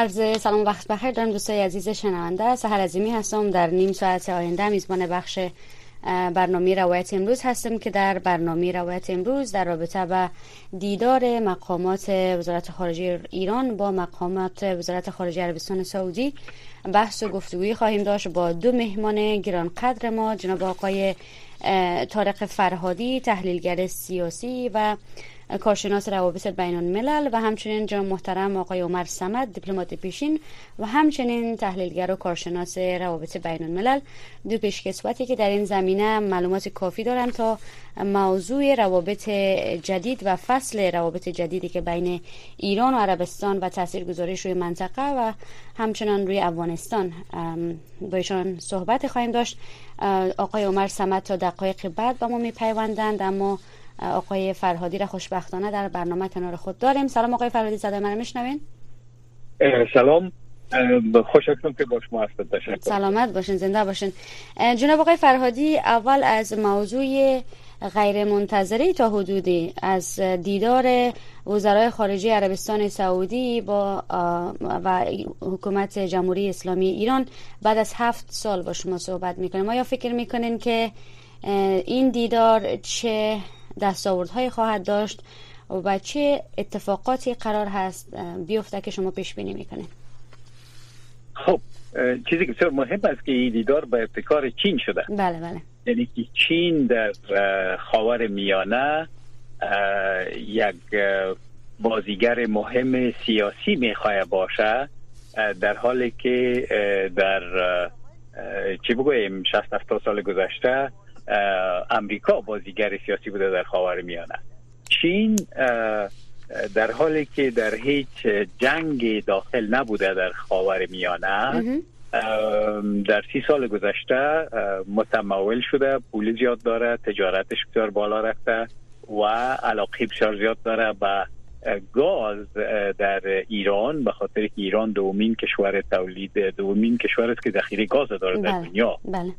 عرض سلام وقت بخیر. دارم دوستای عزیز شنونده. سهر عظیمی هستم. در نیم ساعت آینده میزبان بخش برنامه روایت امروز هستم که در برنامه روایت امروز در رابطه به دیدار مقامات وزارت خارجه ایران با مقامات وزارت خارجه عربستان سعودی بحث و گفتگویی خواهیم داشت با دو مهمان گرانقدر ما. جناب آقای طارق فرهادی تحلیلگر سیاسی و کارشناس روابط بین الملل و همچنین جناب محترم آقای عمر سمد دیپلمات پیشین و همچنین تحلیلگر و کارشناس روابط بین الملل. دو پیشکسوتی که در این زمینه معلومات کافی دارند تا موضوع روابط جدید و فصل روابط جدیدی که بین ایران و عربستان و گذاریش روی منطقه و همچنان روی افغانستان. با ایشان صحبت خواهیم داشت. آقای عمر سمد تا دقایق بعد با ما میپیوندند اما آقای فرهادی را خوشبختانه در برنامه کنار خود داریم. سلام آقای فرهادی زده من میشنوین؟ سلام. خوش که با شما تشکر. سلامت باشین زنده باشین. جناب آقای فرهادی اول از موضوع غیر منتظری تا حدودی از دیدار وزرای خارجه عربستان سعودی با و حکومت جمهوری اسلامی ایران بعد از هفت سال با شما صحبت می‌کنیم. آیا فکر می‌کنین که این دیدار چه دستاوردهایی خواهد داشت و چه اتفاقاتی قرار هست بیفته که شما پیش بینی می‌کنید؟ خب چیزی که بسیار مهم است که این دیدار به ابتکار چین شده. بله بله. یعنی که چین در خاور میانه یک بازیگر مهم سیاسی می‌خواه باشه در حالی که در چی بگویم 60 70 سال گذشته امریکا بازیگر سیاسی بوده در خاور میانه. چین در حالی که در هیچ جنگ داخل نبوده در خاور میانه در سی سال گذشته متمول شده پول زیاد داره تجارتش بسیار بالا رفته و علاقه بسیار زیاد داره به گاز در ایران به خاطر که ایران دومین کشور تولید دومین کشور است که ذخیره گاز داره در بله. دنیا. بله.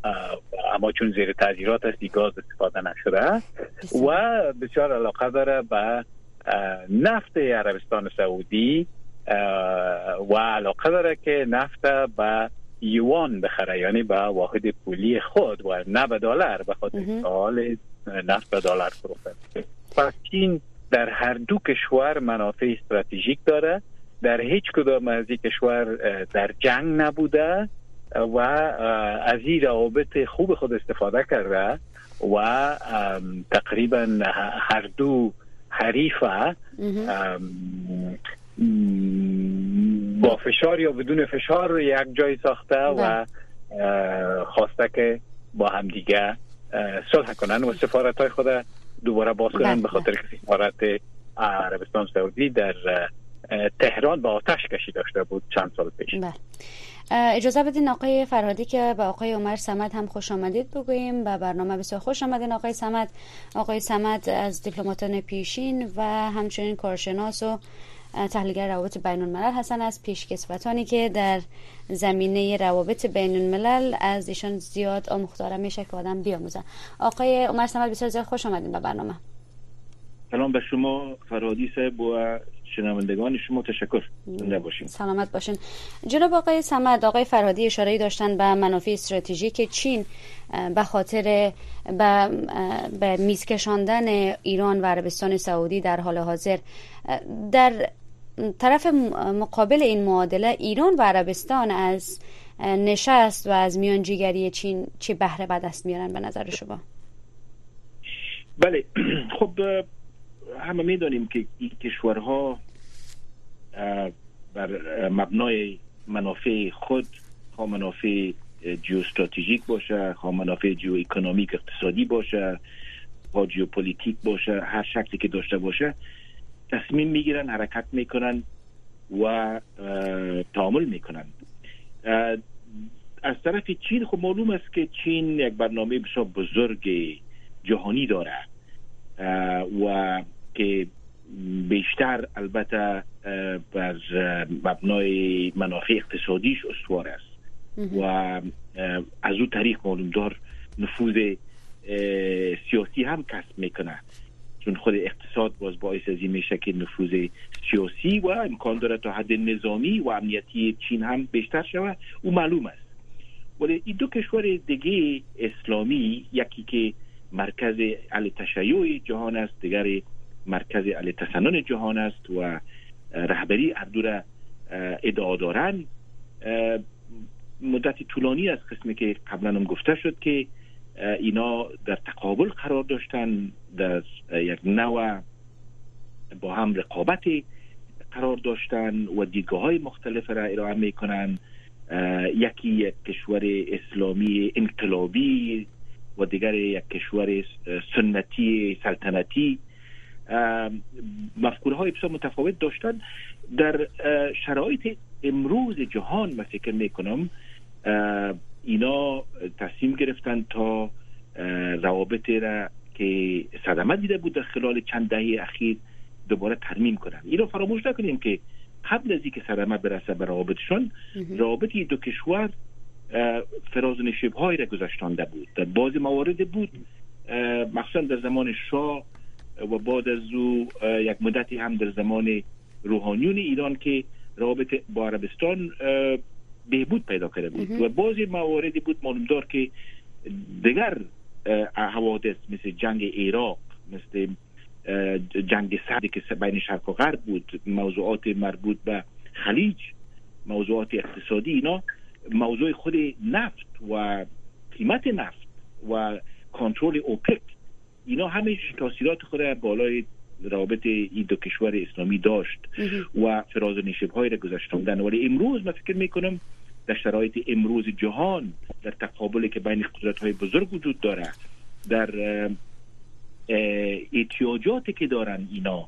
اما چون زیر تعذیرات است گاز استفاده نشده و بسیار علاقه داره به نفت عربستان سعودی. و علاقه داره که نفت به یوان بخره یعنی به واحد پولی خود و نه به دلار به خاطر حال نفت به دلار فروخته. پس چین در هر دو کشور منافع استراتژیک داره. در هیچ کدام از این کشور در جنگ نبوده و از این روابط خوب خود استفاده کرده و تقریبا هر دو حریفه. با فشار یا بدون فشار یک جای ساخته و بله. خواسته که با همدیگه صلح کنن و سفارت های خود دوباره باز کنن به خاطر بله. که سفارت عربستان سعودی در تهران با آتش کشی داشته بود چند سال پیش بله. اجازه بدین آقای فرهادی که به آقای عمر سمد هم خوش آمدید بگوییم به برنامه بسیار خوش آمدین آقای سمد آقای سمد از دیپلماتان پیشین و همچنین کارشناس و تحلیلگر روابط بین الملل هستن از پیشکسوتانی که در زمینه روابط بین الملل از ایشان زیاد آموختاره. میشه که آدم بیاموزن آقای عمر سمد بسیار زیاد خوش آمدین به برنامه. سلام به شما فرادی صاحب و شنوندگان شما. تشکر. زنده باشین. سلامت باشین. جناب آقای سمد آقای فرهادی اشاره داشتن به منافع استراتژیک چین به خاطر به, به میز کشاندن ایران و عربستان سعودی در حال حاضر. در طرف مقابل این معادله ایران و عربستان از نشست و از میانجیگری چین چه بهره به دست میارن به نظر شما؟ بله. خب همه می‌دانیم که این کشورها بر مبنای منافع خود ها منافع استراتژیک باشه ها منافع جیو اقتصادی باشه ها پولیتیک باشه هر شکلی که داشته باشه تصمیم می‌گیرن حرکت می‌کنن و تعامل می‌کنن. از طرف چین خب معلوم است که چین یک برنامه بسیار بزرگ جهانی داره و که بیشتر البته بر مبنای منافع اقتصادیش استوار است. و از او طریق معلوم دار نفوذ سیاسی هم کسب می‌کنه. چون خود اقتصاد باز باعث از این میشه که نفوذ سیاسی و امکان داره تا حد نظامی و امنیتی چین هم بیشتر شود. او معلوم است. ولی این دو کشور دیگه اسلامی یکی که مرکز علی تشیع جهان است دیگر مرکز علی تسنن جهان است و رهبری اردو را ادعا دارن مدت طولانی از قسمی که قبلا هم گفته شد که اینا در تقابل قرار داشتن در یک نوع با هم رقابت قرار داشتن و دیدگاه های مختلف را ارائه می‌کنن. یکی یک کشور اسلامی انقلابی و دیگر یک کشور سنتی سلطنتی. مفکوره های بسیار متفاوت داشتن. در شرایط امروز جهان من فکر می‌کنم اینا تصمیم گرفتن تا روابط را که صدمه دیده بود در خلال چند دهه اخیر دوباره ترمیم کنن. اینا فراموش نکنیم که قبل از اینکه صدمه برسه به روابطشان روابط دو کشور فراز نشیب های را گذاشتانده بود. در بعضی موارد بود مخصوصا در زمان شاه و بعد از او یک مدتی هم در زمان روحانیون ایران که روابط با عربستان بهبود پیدا کرده بود. و بعضی مواردی بود معلومدار که دیگر حوادث مثل جنگ عراق مثل جنگ سردی که بین شرق و غرب بود موضوعات مربوط به خلیج موضوعات اقتصادی اینا موضوع خود نفت و قیمت نفت و کنترل اوپک اینا همه تاثیرات خود بالای روابط این دو کشور اسلامی داشت و فراز نشب های را گذاشتندن. ولی امروز من فکر می‌کنم در شرایط امروز جهان در تقابلی که بین قدرت های بزرگ وجود داره در احتیاجاتی که دارن اینا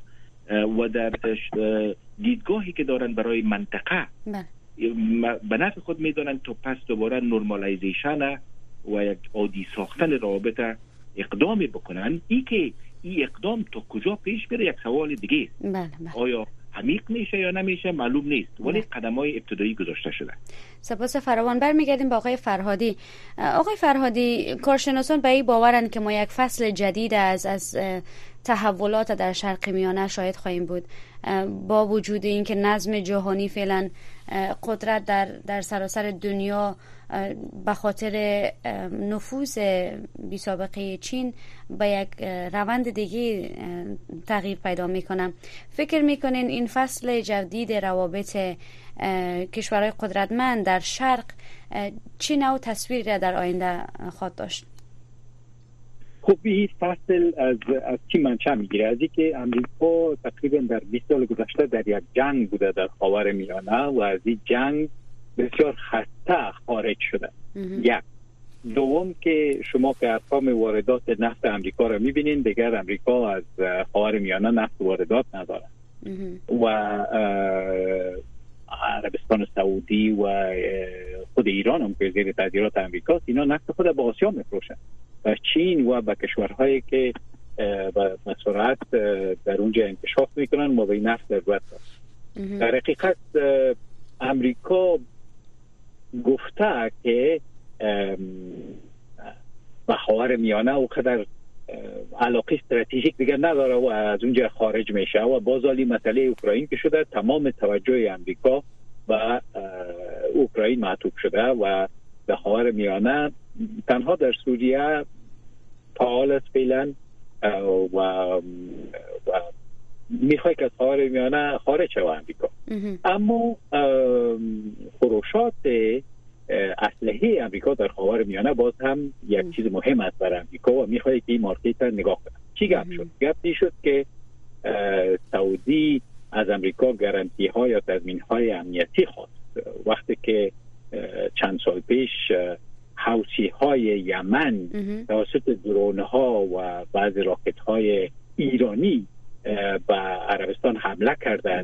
و در دیدگاهی که دارن برای منطقه. بله. به نفع خود می‌دانن تا پس دوباره normalization و یک عادی ساختن رابطه اقدامی بکنن. ای که این اقدام تا کجا پیش بره یک سوال دیگه. بله بله. آیا عمیق میشه یا نمیشه معلوم نیست ولی بله. قدم های ابتدایی گذاشته شده. سپاس فراوان. برمیگردیم به آقای فرهادی. آقای فرهادی کارشناسان به این باورن که ما یک فصل جدید از از تحولات در شرق میانه شاید خواهیم بود. با وجود اینکه نظم جهانی فعلا قدرت در در سراسر دنیا به خاطر نفوذ بی سابقه چین به یک روند دیگه تغییر پیدا می‌کنم. فکر می‌کنین این فصل جدید روابط کشورهای قدرتمند در شرق چی نوع تصویری در آینده خواهد داشت؟ خب این فصل از از چی منشأ می‌گیره؟ از اینکه امریکا تقریبا در 20 سال گذشته در یک جنگ بوده در خاور میانه و از این جنگ بسیار خسته خارج شده. یک. دوم که شما که ارقام واردات نفت امریکا را می‌بینین دیگر امریکا از خاور میانه نفت واردات نداره و عربستان سعودی و خود ایران هم که زیر تاثیرات امریکا اینا نفت خود به آسیا میفروشن. و چین و به کشورهایی که به سرعت در اونجا انکشاف می‌کنن و به نفت ضرورت در حقیقت امریکا گفته که به خواهر میانه او قدر علاقه استراتژیک دیگر نداره و از اونجا خارج میشه. و بازالی مسئله اوکراین که شده تمام توجه امریکا و اوکراین معطوب شده و به خواهر میانه. تنها در سوریه فعال است فعلا و, و می‌خوای که از خواهر میانه خارج شوه امریکا. اما خروشات اسلحه امریکا در خاور میانه باز هم یک چیز مهم است برای امریکا و می‌خواد که این مارکت را نگاه کنه چی گپ شد؟ گپ شد که سعودی از امریکا گارانتی ها یا تضمین های امنیتی خواست. وقتی که چند سال پیش حوسی های یمن توسط درون ها و بعضی راکت های ایرانی به عربستان حمله کردن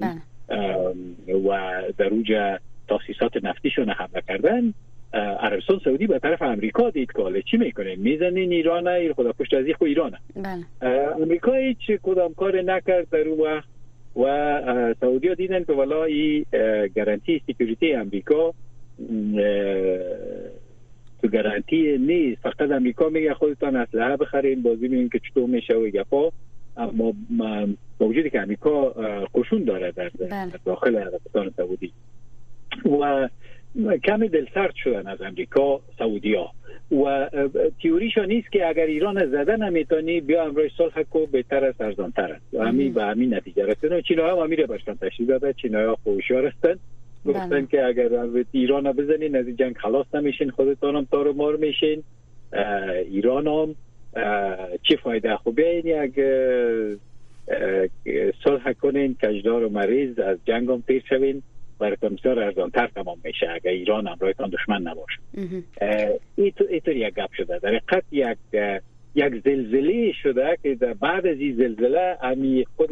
بله. و در اونجا تاسیسات نفتیشون حمله کردن عربستان سعودی به طرف امریکا دید که چی می‌کنه؟ می‌زنین ایران ای خدا پشت از خو ایرانه. بله. امریکا هیچ کدام کار نکرد در او وقت و سعودی ها دیدن که والا این گارانتی سیکوریتی امریکا تو گارانتی نیست. فقط امریکا میگه خودتان اسلحه بخرین بازی میگن که چطور میشه و گپا اما با وجودی که امریکا قشون داره در بله. داخل عربستان سعودی. و کمی دلسرد شدن از امریکا سعودی ها و تیوریشا نیست که اگر ایران زده نمی‌تونی بیا امروز صلح کو بهتر است ارزانتر است. و همین به همین نتیجه رسیدن چینا هم امیر برشان تشریح داده چینا ها خوشیار هستن. گفتن بله. که اگر ایران بزنین از جنگ خلاص نمیشین خودتان هم تارو مار میشین. ایران هم چی فایده خوبه این یک صلح کنین کجدار و مریض از جنگ هم پیر شوین. برای کمیسیون ارزانتر تمام میشه اگر ایران همراهتان دشمن نباشه اینطور یک گپ شده در حقیقت یک یک زلزله شده که بعد از این زلزله همی خود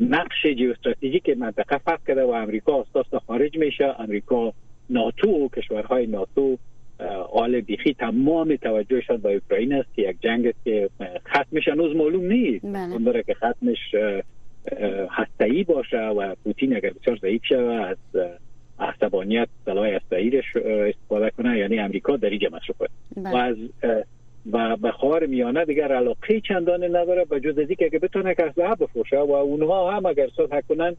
نقش جیوستراتژیک منطقه فرق کرده و امریکا اساس خارج میشه امریکا ناتو و کشورهای ناتو آل بیخی تمام توجهشان به اوکراین است که یک جنگ است که ختمش هنوز معلوم نیست بله. که ختمش هستایی باشه و پوتین اگر بسیار ضعیف شده از عصبانیت سلاح هستایی استفاده کنه یعنی امریکا در اینجا مصرف بله. و از و به میانه دیگر علاقه چندان نداره به جز از که اگه بتونه که اسلحه بفروشه و اونها هم اگر صلح کنن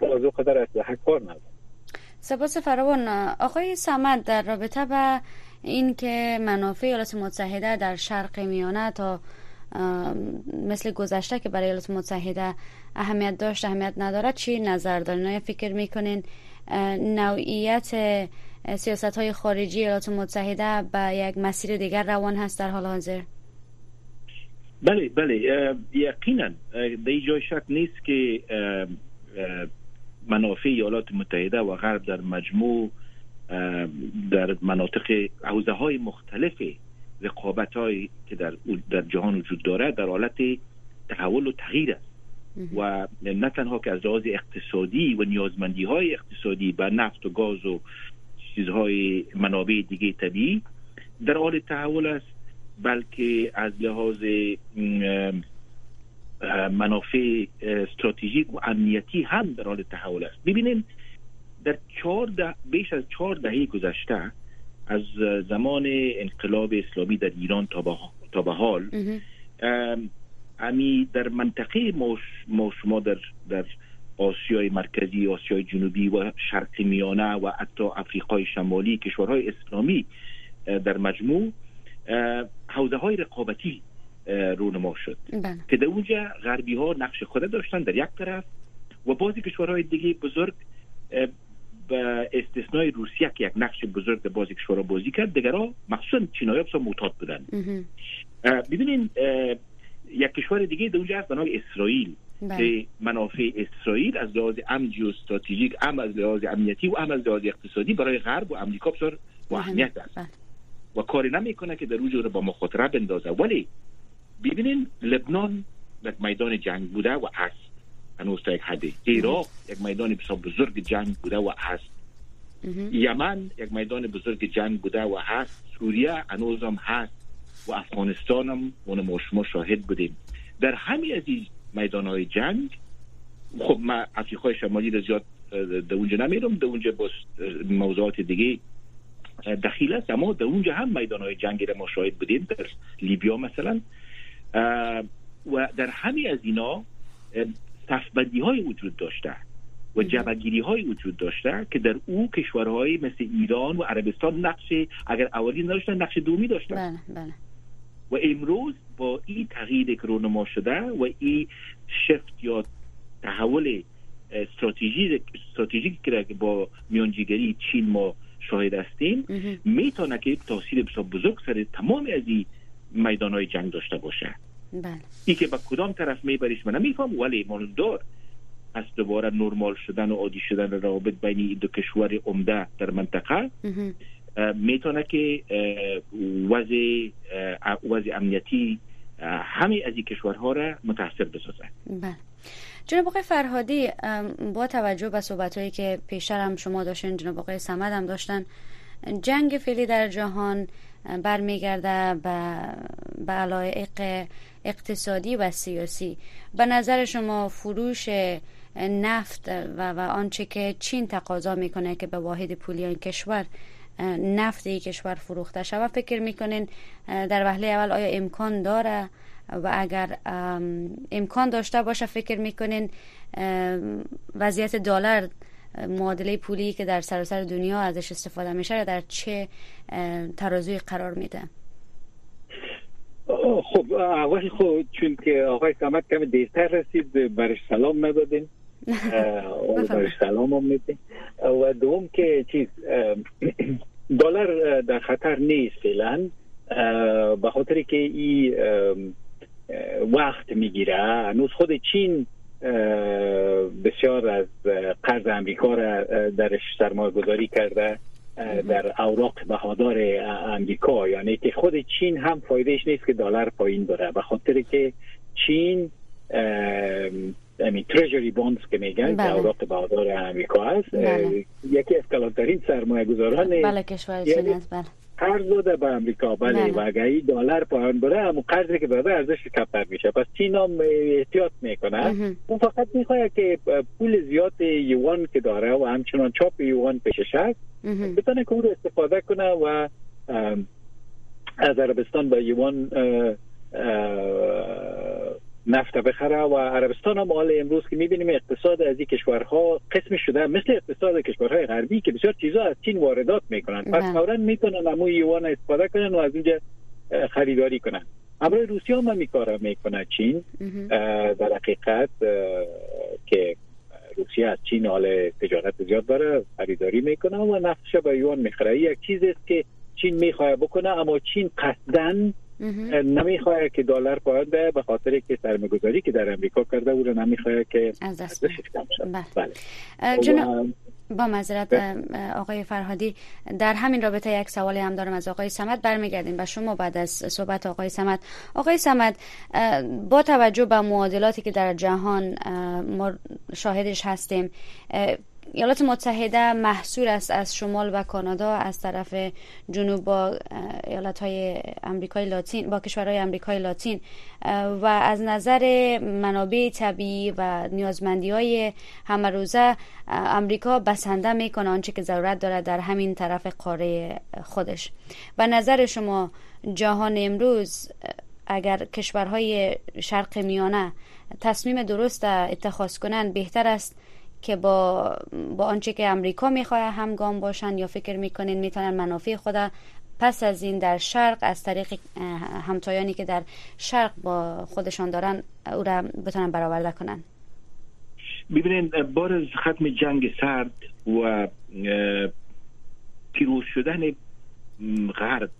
بازو قدر اسلحه کار نداره. سپاس فراوان. آقای سمد در رابطه به این که منافع ایالات متحده در شرق میانه تا مثل گذشته که برای ایالات متحده اهمیت داشت اهمیت ندارد. چی نظر دارین؟ فکر می‌کنین نوعیت سیاست های خارجی ایالات متحده به یک مسیر دیگر روان هست در حال حاضر؟ بله بله. یقینا. در جای شک نیست که منافع ایالات متحده و غرب در مجموع در مناطق حوزه های مختلف رقابت هایی که در, در جهان وجود دارد در حالت تحول و تغییر است. و نه تنها که از لحاظ اقتصادی و نیازمندی های اقتصادی به نفت و گاز و چیزهای منابع دیگه طبیعی در حال تحول است بلکه از لحاظ منافع استراتژیک و امنیتی هم در حال تحول است. ببینیم در چهار بیش از چهار دهه گذشته از زمان انقلاب اسلامی در ایران تا به حال امی در منطقه ما شما در در آسیای مرکزی آسیای جنوبی و شرق میانه و حتی افریقای شمالی کشورهای اسلامی در مجموع حوزه های رقابتی رونما شد. بله. که در اونجا غربی ها نقش خود داشتن در یک طرف و بعضی کشورهای دیگه بزرگ به استثنای روسیه که یک نقش بزرگ در بعضی کشورها بازی کرد دیگرها مخصوصا چینایی ها معتاد بودن ببینین یک کشور دیگه در اونجا هست به اسرائیل. بله. که منافع اسرائیل از لحاظ امن استراتژیک هم از لحاظ امنیتی و هم از لحاظ اقتصادی برای غرب و امریکا بسیار و اهمیت است. بله. و کاری نمی‌کنه که در رو با مخاطره بندازه. ولی ببینین لبنان یک میدان جنگ بوده و هست. هنوز تا یک حدی عراق یک میدان بسیار بزرگ جنگ بوده و هست. یمن یک میدان بزرگ جنگ بوده و هست. سوریه هنوز هم هست. و افغانستان هم اون ما شاهد بودیم. در همین از این میدان های جنگ خب ما افریقای شمالی رو زیاد در اونجا نمیرم در اونجا با موضوعات دیگه. دخیل است اما در اونجا هم میدان های جنگی را ما شاهد بودیم در لیبیا مثلا. و در همه از اینا صفبندی های وجود داشته و جبگیری های وجود داشته که در او کشورهای مثل ایران و عربستان نقش اگر اولی نداشتن نقش دومی داشتن. بله بله. و امروز با این تغییر که رونما شده و این شفت یا تحول استراتژی استراتژیک که با میانجیگری چین ما شاهد هستیم می‌تونه که تاثیر بسیار بزرگ سر تمام از این میدان های جنگ داشته باشه. بله. ای که به کدام طرف میبریش من نمیفهم ولی دار از دوباره نرمال شدن و عادی شدن روابط بین این دو کشور عمده در منطقه می‌تونه که وضع وضع امنیتی همه از این کشورها را متاثر بسازه. بله. جناب آقای فرهادی با توجه به صحبت هایی که پیشتر هم شما داشتین جناب آقای سمد هم داشتن جنگ فعلی در جهان برمیگرده به به علایق اقتصادی و سیاسی. به نظر شما فروش نفت و, و آنچه که چین تقاضا می‌کنه که به واحد پولی این کشور نفت کشور فروخته شود. فکر می‌کنین در وهله اول آیا امکان داره؟ و اگر امکان داشته باشه فکر می‌کنین وضعیت دلار معادله پولی که در سراسر دنیا ازش استفاده میشه در چه ترازوی قرار میده؟ خب اول خب چون که آقای سمت کمی دیرتر رسید برش سلام ندادین برش سلام هم میدین. و دوم که چیز دلار در خطر نیست فعلا. به خاطر که این وقت می‌گیره. هنوز خود چین بسیار از قرض امریکا را درش سرمایه گذاری کرده در اوراق بهادار امریکا یعنی که خود چین هم فایدهش نیست که دلار پایین بره. به خاطر که چین امی تریجری بانس که میگن بله. اوراق بهادار امریکا هست بله. یکی از کلانترین سرمایه گذاران بله کشور چین است بله. قرض داده به امریکا بله و اگه دلار پایین بره همون قرضی که داده ارزش کمتر میشه. پس چین هم احتیاط می‌کنه. اون فقط می‌خواد که پول زیاد یوان که داره و همچنان چاپ یوان پیشش هست بتونه که او رو استفاده کنه و از عربستان به یوان نفت بخره و عربستان هم حال امروز که می‌بینیم اقتصاد از این کشورها قسم شده. مثل اقتصاد کشورهای غربی که بسیار چیزا از چین واردات می‌کنن. پس بله. فورا می‌تونن امو یوان استفاده کنن و از اونجا خریداری کنن. همراه روسیه هم میکاره می‌کنه. چین در حقیقت که روسیه از چین حال تجارت زیاد داره خریداری می‌کنه و نفتش به یوان می‌خره. یک چیزی است که چین می‌خواه بکنه اما چین قصدن نمی‌خواه که دلار پایین به به خاطر که سرمایه‌گذاری که در امریکا کرده او رو نمی‌خواه که از دست بله, بله. با معذرت آقای فرهادی در همین رابطه یک سوالی هم دارم از آقای سمت. برمیگردیم و شما بعد از صحبت آقای سمت. آقای سمت با توجه به معادلاتی که در جهان ما شاهدش هستیم ایالات متحده محصول است از شمال و کانادا از طرف جنوب با ایالات های امریکای لاتین با کشورهای امریکای لاتین. و از نظر منابع طبیعی و نیازمندی های همه روزه امریکا بسنده می‌کنه آنچه که ضرورت دارد در همین طرف قاره خودش. و نظر شما جهان امروز اگر کشورهای شرق میانه تصمیم درست اتخاذ کنند بهتر است که با با آنچه که امریکا می‌خواه همگام باشن یا فکر می‌کنین می‌تونن منافع خود پس از این در شرق از طریق همتایانی که در شرق با خودشان دارن او را بتونن برآورده کنن. ببینین بار از ختم جنگ سرد و پیروز شدن غرب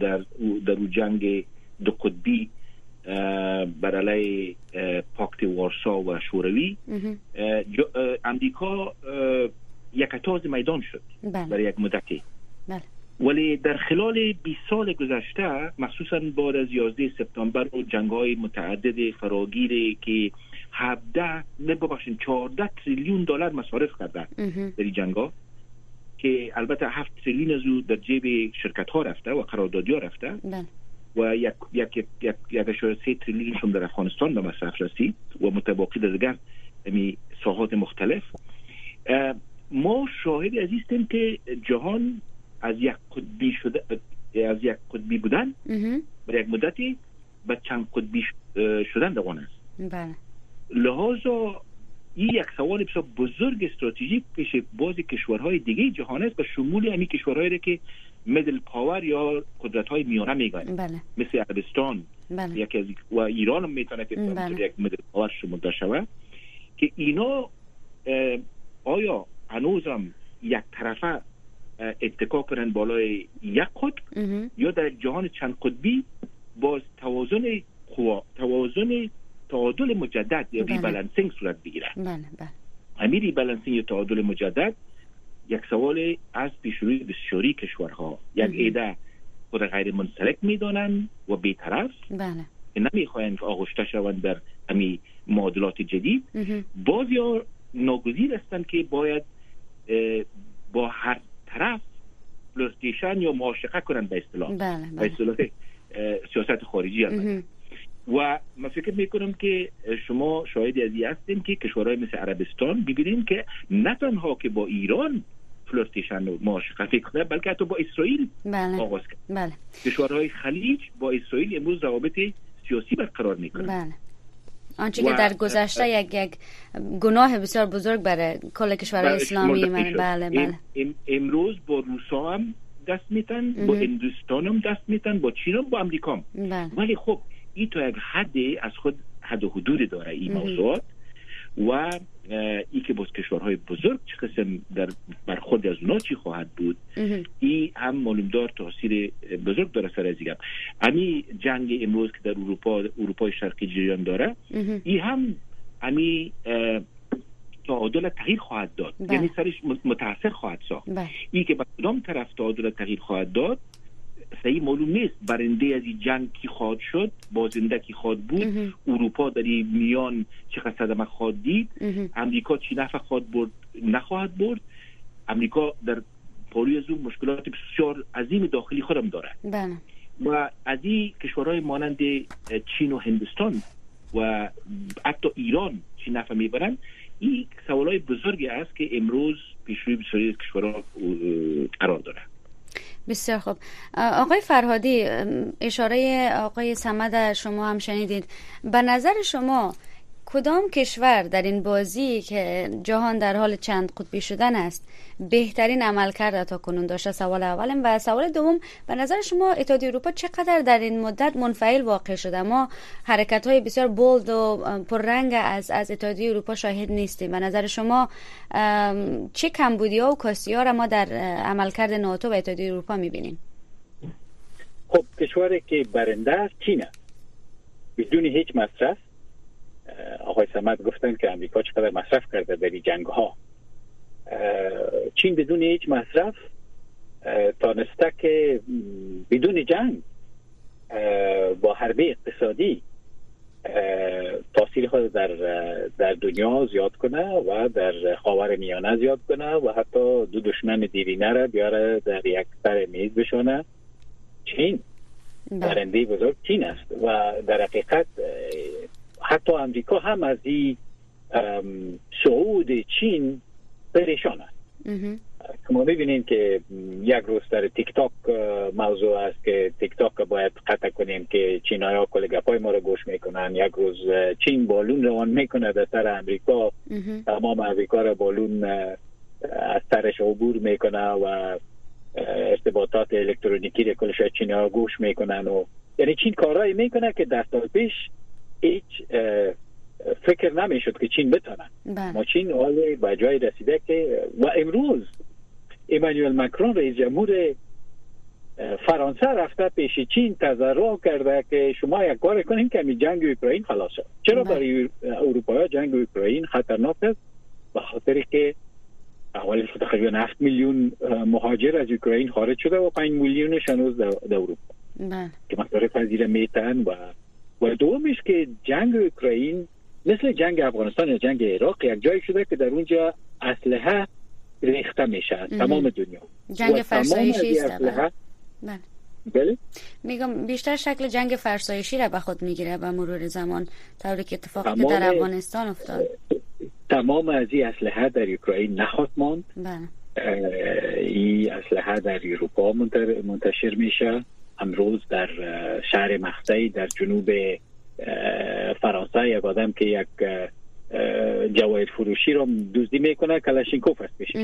در در جنگ دو قطبی بر علیه پاکت وارسا و شوروی امریکا یک تاز میدان شد بله. برای یک مدتی بله. ولی در خلال 20 سال گذشته مخصوصا بعد از 11 سپتامبر و جنگ های متعدد فراگیری که 17 نه ببخشید 14 تریلیون دلار مصارف کرده در این جنگ ها که البته 7 تریلیون از او در جیب شرکت ها رفته و قراردادی ها رفته بله. و یک یک یک یک سه تریلیون در افغانستان به مصرف رسید و متباقی در دیگر امی ساحات مختلف. ما شاهد از هستیم که جهان از یک قطبی شده از یک قطبی بودن برای یک مدتی به چند قطبی شدن دوان است. بله. لحاظا این یک سوال بسیار بزرگ استراتژیک پیش باز کشورهای دیگه جهان است و شمول همین کشورهایی که مدل پاور یا قدرت های میانه میگن بله. مثل عربستان بله. یکی از و ایران هم می‌تونه که بله. یک مدل پاور شمرده شود که اینا آیا هنوزم یک طرفه اتکا کنن بالای یک قطب یا در جهان چند قطبی باز توازن قوا توازن تعادل مجدد یا بله. ریبالانسینگ صورت بگیره بله بله همین ریبالانسینگ یا تعادل مجدد یک سوال از پیشروی بسیاری کشورها. یک ایده خود غیر منسلک می‌دانند و بیطرف. بله. نمی‌خواهند که آغشته شوند در همی معادلات جدید. باز یا ناگزیر هستند که باید با هر طرف flirtation یا معاشقه کنند به اصطلاح. بله، به اصطلاح سیاست خارجی هم و من فکر می‌کنم که شما شاهد ازی هستیم که کشورهای مثل عربستان ببینیم که نه تنها که با ایران flirtation و معاشقه فکر کنه بلکه حتی با اسرائیل بله. آغاز کرد بله. کشورهای خلیج با اسرائیل امروز روابط سیاسی برقرار می‌کنه بله. آنچه که در گذشته یک یک گناه بسیار بزرگ برای کل کشورهای اسلامی من بله بله. ام امروز با روسا هم دست میتن با هندوستان هم دست میتن با چین هم با امریکا هم. بله. ولی خب این تا یک حدی از خود حد و حدود داره این موضوعات. و ای که باز کشورهای بزرگ چه قسم در بر خود از اونا چی خواهد بود ای هم معلومدار تاثیر بزرگ داره سر از امی جنگ امروز که در اروپا اروپای شرقی جریان داره ای هم امی تعادل تغییر خواهد داد. بله. یعنی سرش متاثر خواهد ساخت. بله. ای که به کدام طرف تعادل تغییر خواهد داد صحیح معلوم نیست. برنده از این جنگ کی خواهد شد؟ بازنده کی خواهد بود؟ اروپا در این میان چقدر صدمه خواهد دید؟ امریکا چی نفع خواهد برد؟ نخواهد برد. امریکا در پاروی از اون مشکلات بسیار عظیم داخلی خودم داره بله. و از این کشورهای مانند چین و هندوستان و حتی ایران چی نفع می‌برن این سوالای بزرگی است که امروز پیشروی بسیاری از کشورها قرار داره بسیار خوب. آقای فرهادی اشاره آقای سمد شما هم شنیدید. به نظر شما کدام کشور در این بازی که جهان در حال چند قطبی شدن است بهترین عمل کرده تا کنون داشته؟ سوال اولم و سوال دوم به نظر شما اتحادیه اروپا چقدر در این مدت منفعل واقع شده؟ ما حرکت های بسیار بولد و پررنگ از از اتحادیه اروپا شاهد نیستیم. به نظر شما چه کمبودی ها و کاستی ها را ما در عملکرد ناتو و اتحادیه اروپا می‌بینیم؟ خب کشوری که برنده است چین بدون هیچ مصرف. آقای سمت گفتن که امریکا چقدر مصرف کرده در این جنگ ها چین بدون هیچ مصرف تانسته که بدون جنگ با حربه اقتصادی تاثیر خود در در دنیا زیاد کنه و در خاور میانه زیاد کنه و حتی دو دشمن دیرینه را بیاره در یک سر میز بشونه چین برنده بزرگ چین است و در حقیقت حتی امریکا هم از این صعود چین پریشان است. ما می‌بینیم که یک روز در تیک تاک موضوع است که تیک تاک باید قطع کنیم که چین ها کل گپای ما رو گوش می‌کنن. یک روز چین بالون روان می‌کنه در سر امریکا. تمام امریکا رو بالون از سرش عبور می‌کنه و ارتباطات الکترونیکی رو کلش چین ها گوش می‌کنن و یعنی چین کارهایی می‌کنه که در سال پیش هیچ فکر نمی‌شد که چین بتونن. ما چین حالی به جای رسیده که و امروز ایمانوئل مکرون رئیس جمهور فرانسه رفته پیش چین تضرع کرده که شما یک کار کنیم که می جنگ اوکراین خلاص شد چرا برای اروپا جنگ اوکراین خطرناک است؟ به خاطر که اول تقریبا 7 میلیون مهاجر از اوکراین خارج شده و 5 میلیونش هنوز در اروپا. که مصارف پذیر میتن و و دومش که جنگ اوکراین مثل جنگ افغانستان یا جنگ عراق یک جایی شده که در اونجا اسلحه ریخته میشه از تمام دنیا. جنگ فرسایشی است بله. میگم بیشتر شکل جنگ فرسایشی را به خود می‌گیره به مرور زمان طوری که اتفاقی که در افغانستان افتاد. تمام از این اسلحه در اوکراین نخواست ماند. این اسلحه در اروپا منتشر میشه. امروز در شهر مخته در جنوب فرانسه یک آدم که یک جواهر فروشی رو دزدی می‌کنه کلاشینکوف است میشه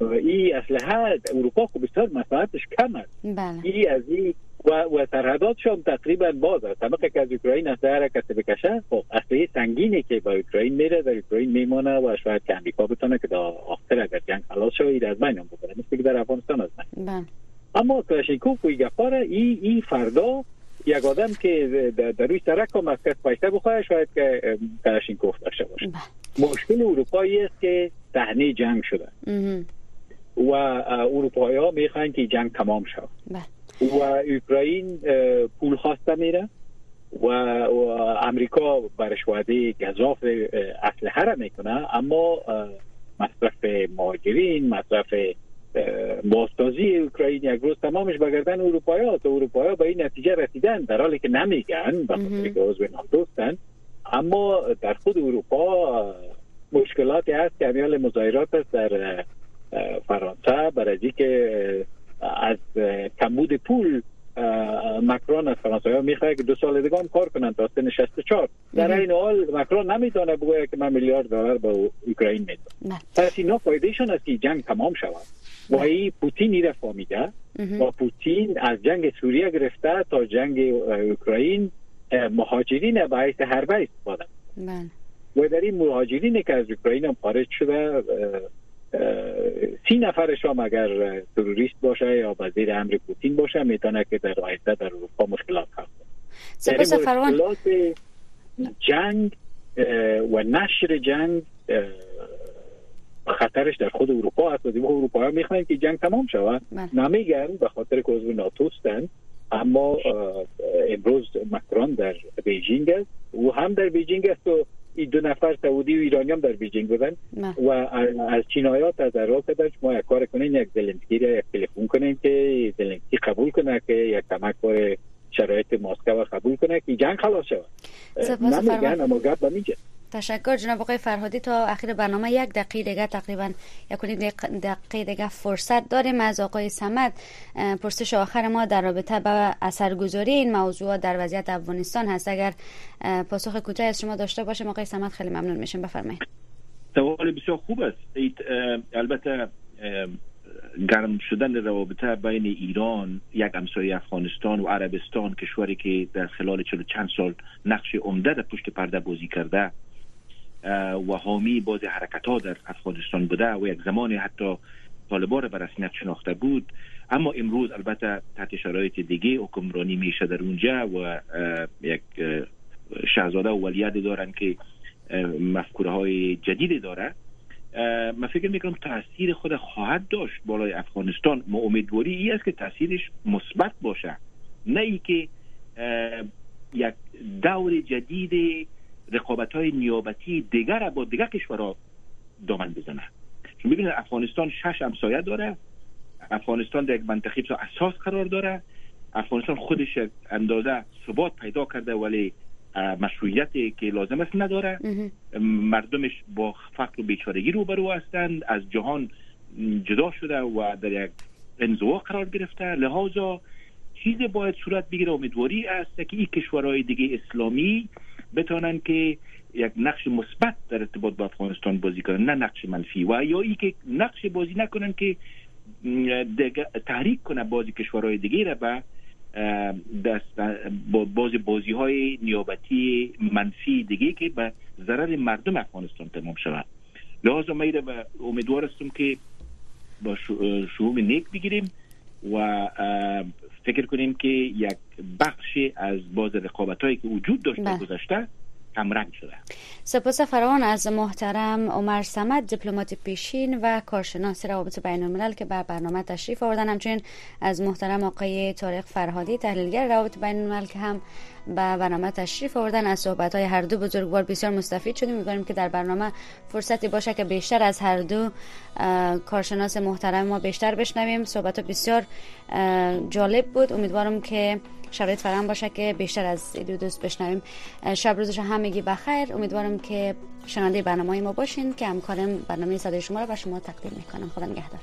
این اسلحه اروپا خب بسیار مساحتش کم است. این از این و, و سرحداتش هم تقریبا باز است. همه که از اوکراین از هر کسی بکشه خب اسلحه سنگینی که با اوکراین میره در اوکراین میمانه و شاید که امریکا بتونه که در آخر اگر جنگ خلاص شد از بین هم ببره مثل که در افغانستان از بین. اما کلاشینکوف و غیره ای فردا یک آدم که در روی سرک هم از کس پیسه بخواه شاید که کلاشینکوف داشته باشه. مشکل اروپایی است که صحنه جنگ شده. و اروپایی ها می‌خواین که جنگ تمام شد و اوکراین پول خواسته میره. و, و امریکا برش وعده گذاف اسلحه را می‌کنه. اما مصرف مهاجرین مصرف بازسازی اوکراین یک روز تمامش بگردن اروپایی ها تو اروپایی به این نتیجه رسیدن. در حالی که نمیگن به خاطر که عضو ناتوستن اما در خود اروپا مشکلاتی هست که امیال مظاهرات است در فرانسه. برای که از کمبود پول مکرون از فرانسه. ها می‌خواه که دو سال دیگه هم کار کنند تا سن 64 در این حال مکرون نمی‌تونه بگوید که من میلیارد دلار به اوکراین میدم. پس اینا فایدهشون است که جنگ تمام شود. و ای پوتین ایره فامیده و پوتین از جنگ سوریه گرفته تا جنگ اوکراین مهاجرین باعث حربه استفاده و در این مهاجرین که از اوکراین هم خارج شده سی نفرشان اگر تروریست باشه یا وزیر امر پوتین باشه می‌تونه که در آینده در اروپا مشکلات هست سپاس فرمان جنگ و نشر جنگ خطرش در خود اروپا هست. و اروپا ها می‌خواین که جنگ تمام شود. بله. نمیگن به خاطر که عضو ناتوستن اما امروز مکرون در بیجینگ است. او هم در بیجینگ است و این دو نفر سعودی و ایرانی هم در بیجینگ بودن و از چینایات از راه داشت ما یک کار کنیم یک زلنسکی را یک تلفن کنیم که زلنسکی قبول کنه که یک کمک شرایط مسکو قبول کنه که جنگ خلاص شود. نمیگن اما گپ میگه. تشکر جناب آقای فرهادی. تا اخیر برنامه یک دقیقه دیگه تقریبا یک دقیقه دیگه فرصت داریم. از آقای سمت پرسش آخر ما در رابطه با اثرگذاری این موضوع در وضعیت افغانستان هست. اگر پاسخ کوتاه از شما داشته باشیم آقای سمت خیلی ممنون میشیم بفرمایید. سوال بسیار خوب است. البته گرم شدن روابط بین ایران یک امسایه افغانستان و عربستان کشوری که در خلال چلو چند سال نقش عمده در پشت پرده بازی کرده و حامی باز حرکت ها در افغانستان بوده و یک زمانی حتی طالبان بر رسمیت شناخته بود. اما امروز البته تحت شرایط دیگه حکمرانی میشه در اونجا و یک شهزاده و ولیت دارن که مفکوره های جدید داره. من فکر می‌کنم تاثیر خود خواهد داشت بالای افغانستان. ما امیدواری ای است که تاثیرش مثبت باشه. نه ای که یک دور جدید رقابت های نیابتی دیگر با دیگر کشورها دامن بزنه. چون ببینید افغانستان شش همسایه داره. افغانستان در یک منطقه اساس قرار داره. افغانستان خودش اندازه ثبات پیدا کرده ولی مشروعیتی که لازم است نداره. مردمش با فقر و بیچارگی روبرو هستند از جهان جدا شده و در یک انزوا قرار گرفته. لحاظا چیز باید صورت بگیره امیدواری است که این کشورهای دیگه اسلامی بتانن که یک نقش مثبت در ارتباط با افغانستان بازی کنن نه نقش منفی. و یا ای که نقش بازی نکنن که تحریک کنه بازی کشورهای دیگه را به دست باز بازی های نیابتی منفی دیگه که به ضرر مردم افغانستان تمام شود لحاظا ما امیدوار هستم که با شعوب نیک بگیریم و فکر کنیم که یک بخشی از باز رقابت هایی که وجود داشته بله. گذشته کمرنگ شده سپاس فراوان از محترم عمر سمت دیپلمات پیشین و کارشناس روابط بین الملل که بر برنامه تشریف آوردن. همچنین از محترم آقای طارق فرهادی تحلیلگر روابط بین الملل که هم به برنامه تشریف آوردن از صحبت های هر دو بزرگوار بسیار مستفید شدیم. می‌گویم که در برنامه فرصتی باشه که بیشتر از هر دو کارشناس محترم ما بیشتر بشنویم. صحبت بسیار جالب بود. امیدوارم که شرایط فراهم باشه که بیشتر از دو دوست بشنویم. شب روزش همگی بخیر. امیدوارم که شنونده برنامه ما باشین که همکارم برنامه صدای شما رو به شما تقدیم می‌کنم. خدا نگهدار.